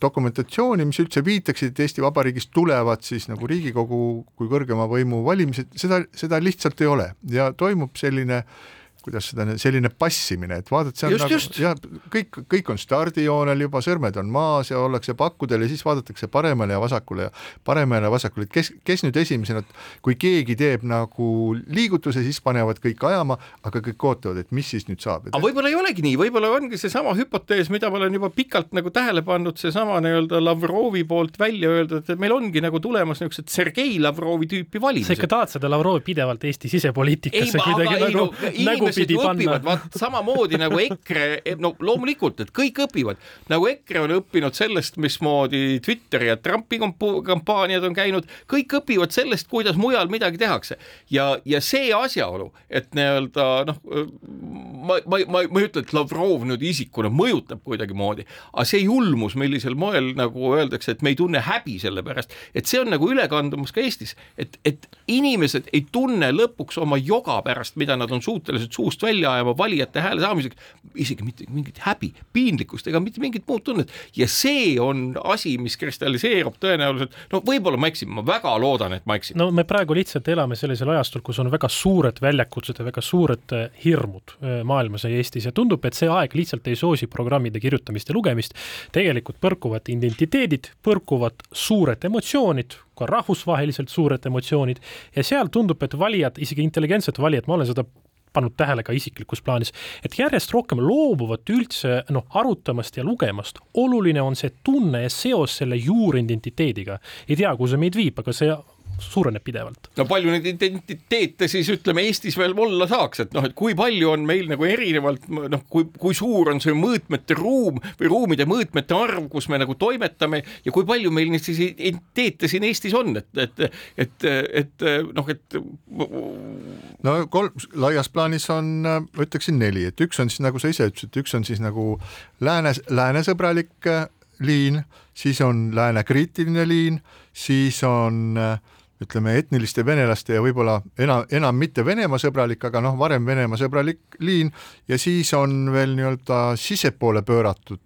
Speaker 2: dokumentatsiooni, mis üldse viitaksid, et Eesti Vabariigis tulevad siis nagu Riigikogu kui kõrgema võimu valimised, seda, seda lihtsalt ei ole. Ja toimub selline äh, kuidas seda, selline passimine, et vaadata, see on just, nagu just. jah, kõik, kõik on stardijoonel juba, sõrmed on maas ja ollakse pakkudel ja siis vaadatakse paremale ja vasakule ja paremale ja vasakule, et kes, kes nüüd esimesena, kui keegi teeb nagu liigutuse, siis panevad kõik ajama, aga kõik ootavad, et mis siis nüüd saab.
Speaker 3: aga võib-olla ei olegi nii, võib-olla ongi seesama hüpotees, mida ma olen juba pikalt nagu tähele pannud, seesama nii-öelda Lavrovi poolt välja öeldud, et meil ongi nagu tulemas niisugused Sergei Lavrovi tüüpi valimised.
Speaker 4: sa ikka tahad seda Lavrovi pidevalt Eesti sisepoliitikasse kuidagi nagu, nagu
Speaker 3: inimesed ju õpivad, vaat samamoodi nagu EKRE, no loomulikult, et kõik õpivad, nagu EKRE on õppinud sellest, mismoodi Twitter ja Trumpi kampaaniad on käinud, kõik õpivad sellest, kuidas mujal midagi tehakse. Ja, ja see asjaolu, et nii-öelda noh, ma, ma, ma, ma ei ütle, et Lavrov nüüd isikuna mõjutab kuidagimoodi, aga see julmus, millisel moel nagu öeldakse, et me ei tunne häbi selle pärast, et see on nagu üle kandumas ka Eestis, et, et inimesed ei tunne lõpuks oma joga pärast, mida nad on suutelised suust suust välja ajama valijate hääle saamiseks, isegi mitte mingit häbi, piinlikkust ega mitte mingit muud tunnet. Ja see on asi, mis kristalliseerub tõenäoliselt, no võib-olla ma eksin, ma väga loodan, et ma eksin.
Speaker 4: no me praegu lihtsalt elame sellisel ajastul, kus on väga suured väljakutsed ja väga suured äh, hirmud äh, maailmas ja Eestis. Ja tundub, et see aeg lihtsalt ei soosi programmide kirjutamist ja lugemist, tegelikult põrkuvad identiteedid, põrkuvad suured emotsioonid, ka rahvusvaheliselt suured emotsioonid. Ja seal tundub, et valijad, isegi intelligentsed valijad, ma olen seda pannud tähele ka isiklikus plaanis, et järjest rohkem loobuvad üldse noh, arutamast ja lugemast. oluline on see tunne ja seos selle juuridentiteediga. ei tea, kuhu see meid viib, aga see suureneb pidevalt.
Speaker 3: no palju neid identiteete siis ütleme Eestis veel olla saaks, et noh, et kui palju on meil nagu erinevalt noh, kui, kui suur on see mõõtmete ruum või ruumide mõõtmete arv, kus me nagu toimetame ja kui palju meil neid siis identiteete siin Eestis on, et, et, et, et noh, et.
Speaker 2: no kolm, laias plaanis on, ma ütleksin neli, et üks on siis nagu sa ise ütlesid, üks on siis nagu lääne, läänesõbralik liin, siis on lääne kriitiline liin, siis on äh, ütleme, etniliste venelaste ja võib-olla enam, enam mitte Venemaa sõbralik, aga noh, varem Venemaa sõbralik liin. Ja siis on veel nii-öelda sissepoole pööratud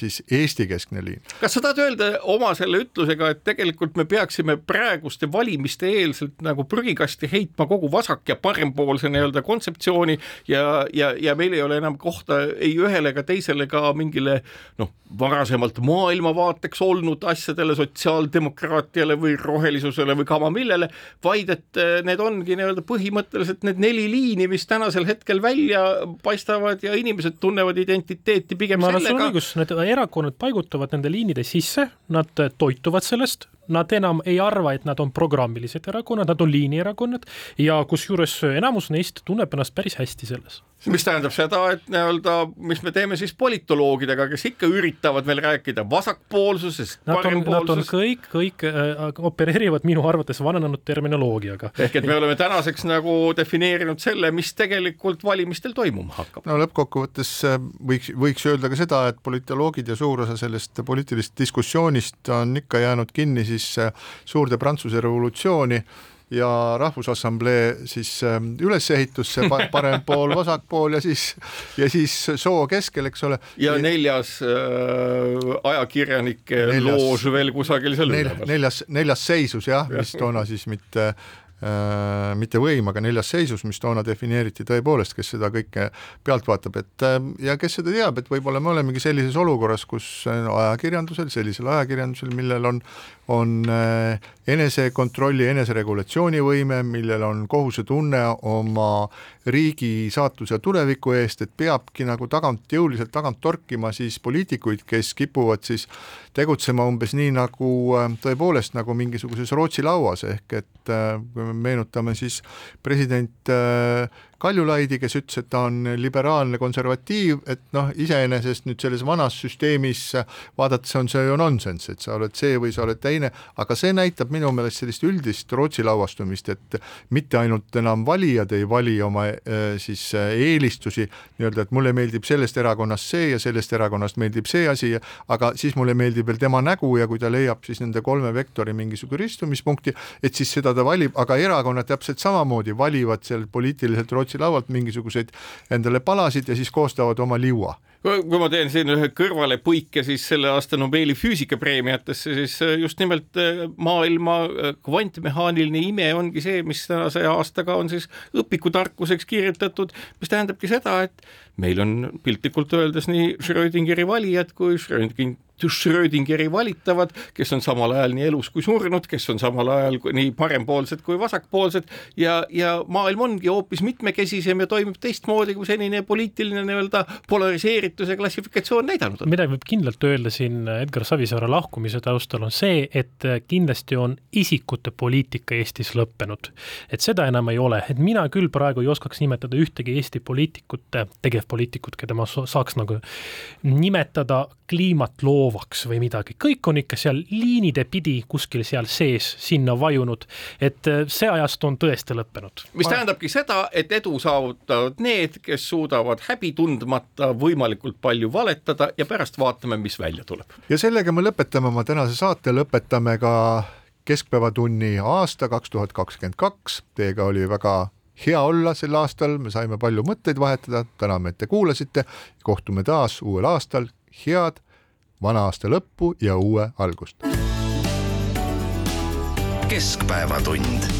Speaker 2: siis Eesti-keskne liin.
Speaker 3: kas sa tahad öelda oma selle ütlusega, et tegelikult me peaksime praeguste valimiste eelselt nagu prügikasti heitma kogu vasak- ja parempoolse nii-öelda kontseptsiooni ja, ja, ja meil ei ole enam kohta ei ühele ega teisele ka mingile noh, varasemalt maailmavaateks olnud asjadele, sotsiaaldemokraatiale või rohelisusele või kama millele, vaid et eh, need ongi nii-öelda põhimõtteliselt need neli liini, mis tänasel hetkel välja paistavad ja inimesed tunnevad identiteeti pigem
Speaker 4: ma sellega. õigus, need erakonnad paigutavad nende liinide sisse, nad toituvad sellest, nad enam ei arva, et nad on programmilised erakonnad, nad on liinierakonnad ja kusjuures enamus neist tunneb ennast päris hästi selles
Speaker 3: mis tähendab seda, et nii-öelda, mis me teeme siis politoloogidega, kes ikka üritavad veel rääkida vasakpoolsusest,
Speaker 4: parempoolsusest. Kõik, kõik äh, opereerivad minu arvates vananenud terminoloogiaga.
Speaker 3: ehk et me oleme tänaseks nagu defineerinud selle, mis tegelikult valimistel toimuma hakkab.
Speaker 2: no lõppkokkuvõttes äh, võiks, võiks öelda ka seda, et politoloogid ja suur osa sellest poliitilisest diskussioonist on ikka jäänud kinni siis äh, suurde Prantsuse revolutsiooni ja Rahvusassamblee siis ähm, ülesehitusse, parem pool, vasak pool ja siis, ja siis soo keskel, eks ole.
Speaker 3: ja neljas äh, ajakirjanike loos veel kusagil seal
Speaker 2: üleval. neljas, neljas seisus jah ja., mis toona siis mitte Äh, mitte võim, aga neljas seisus, mis toona defineeriti tõepoolest, kes seda kõike pealt vaatab, et äh, ja kes seda teab, et võib-olla me olemegi sellises olukorras, kus äh, ajakirjandusel, sellisel ajakirjandusel, millel on, on enesekontrolli, eneseregulatsiooni võime, millel on kohusetunne oma riigi saatuse ja tuleviku eest, et peabki nagu tagant, jõuliselt tagant torkima siis poliitikuid, kes kipuvad siis tegutsema umbes nii, nagu tõepoolest nagu mingisuguses Rootsi lauas, ehk et kui me meenutame siis president äh, Kaljulaidi, kes ütles, et ta on liberaalne konservatiiv, et noh, iseenesest nüüd selles vanas süsteemis vaadates on see ju nonsense, et sa oled see või sa oled teine, aga see näitab minu meelest sellist üldist Rootsi lauastumist, et mitte ainult enam valijad ei vali oma äh, siis äh, eelistusi nii-öelda, et mulle meeldib sellest erakonnast see ja sellest erakonnast meeldib see asi, aga siis mulle meeldib veel tema nägu ja kui ta leiab siis nende kolme vektori mingisugune ristumispunkti, et siis seda ta valib, aga erakonnad täpselt samamoodi valivad seal poliitiliselt Rootsi laualt mingisuguseid endale palasid ja siis koostavad oma liua.
Speaker 3: Kui ma teen siin ühe kõrvalepõike siis selle aasta Nobeli füüsikapreemiatesse, siis äh, just nimelt äh, maailma äh, kvantmehaaniline ime ongi see, mis tänase aastaga on siis õpikutarkuseks kirjutatud, mis tähendabki seda, et meil on piltlikult öeldes nii Schrödingeri valijad kui Schrödingeri Schrödingeri valitavad, kes on samal ajal nii elus kui surnud, kes on samal ajal nii parempoolsed kui vasakpoolsed ja, ja maailm ongi hoopis mitmekesisem ja toimub teistmoodi, kui senine poliitiline nii-öelda polariseerituse klassifikatsioon näidanud on.
Speaker 4: midagi võib kindlalt öelda siin Edgar Savisaare lahkumise taustal on see, et kindlasti on isikute poliitika Eestis lõppenud. et seda enam ei ole, et mina küll praegu ei oskaks nimetada ühtegi Eesti poliitikut, tegevpoliitikut, keda ma saaks nagu nimetada kliimat loovaks või midagi, kõik on ikka seal liinide pidi kuskil seal sees sinna vajunud, et äh, see ajast on tõesti lõppenud.
Speaker 3: mis tähendabki seda, et edu saavutavad need, kes suudavad häbi tundmata võimalikult palju valetada ja pärast vaatame, mis välja tuleb.
Speaker 2: ja sellega me lõpetame oma tänase saate, lõpetame ka keskpäevatunni aasta kaks tuhat kakskümmend kaks, teiega oli väga hea olla sel aastal, me saime palju mõtteid vahetada, täname, et te kuulasite, kohtume taas uuel aastal. Head vana aasta lõppu ja uue algust.
Speaker 1: keskpäevatund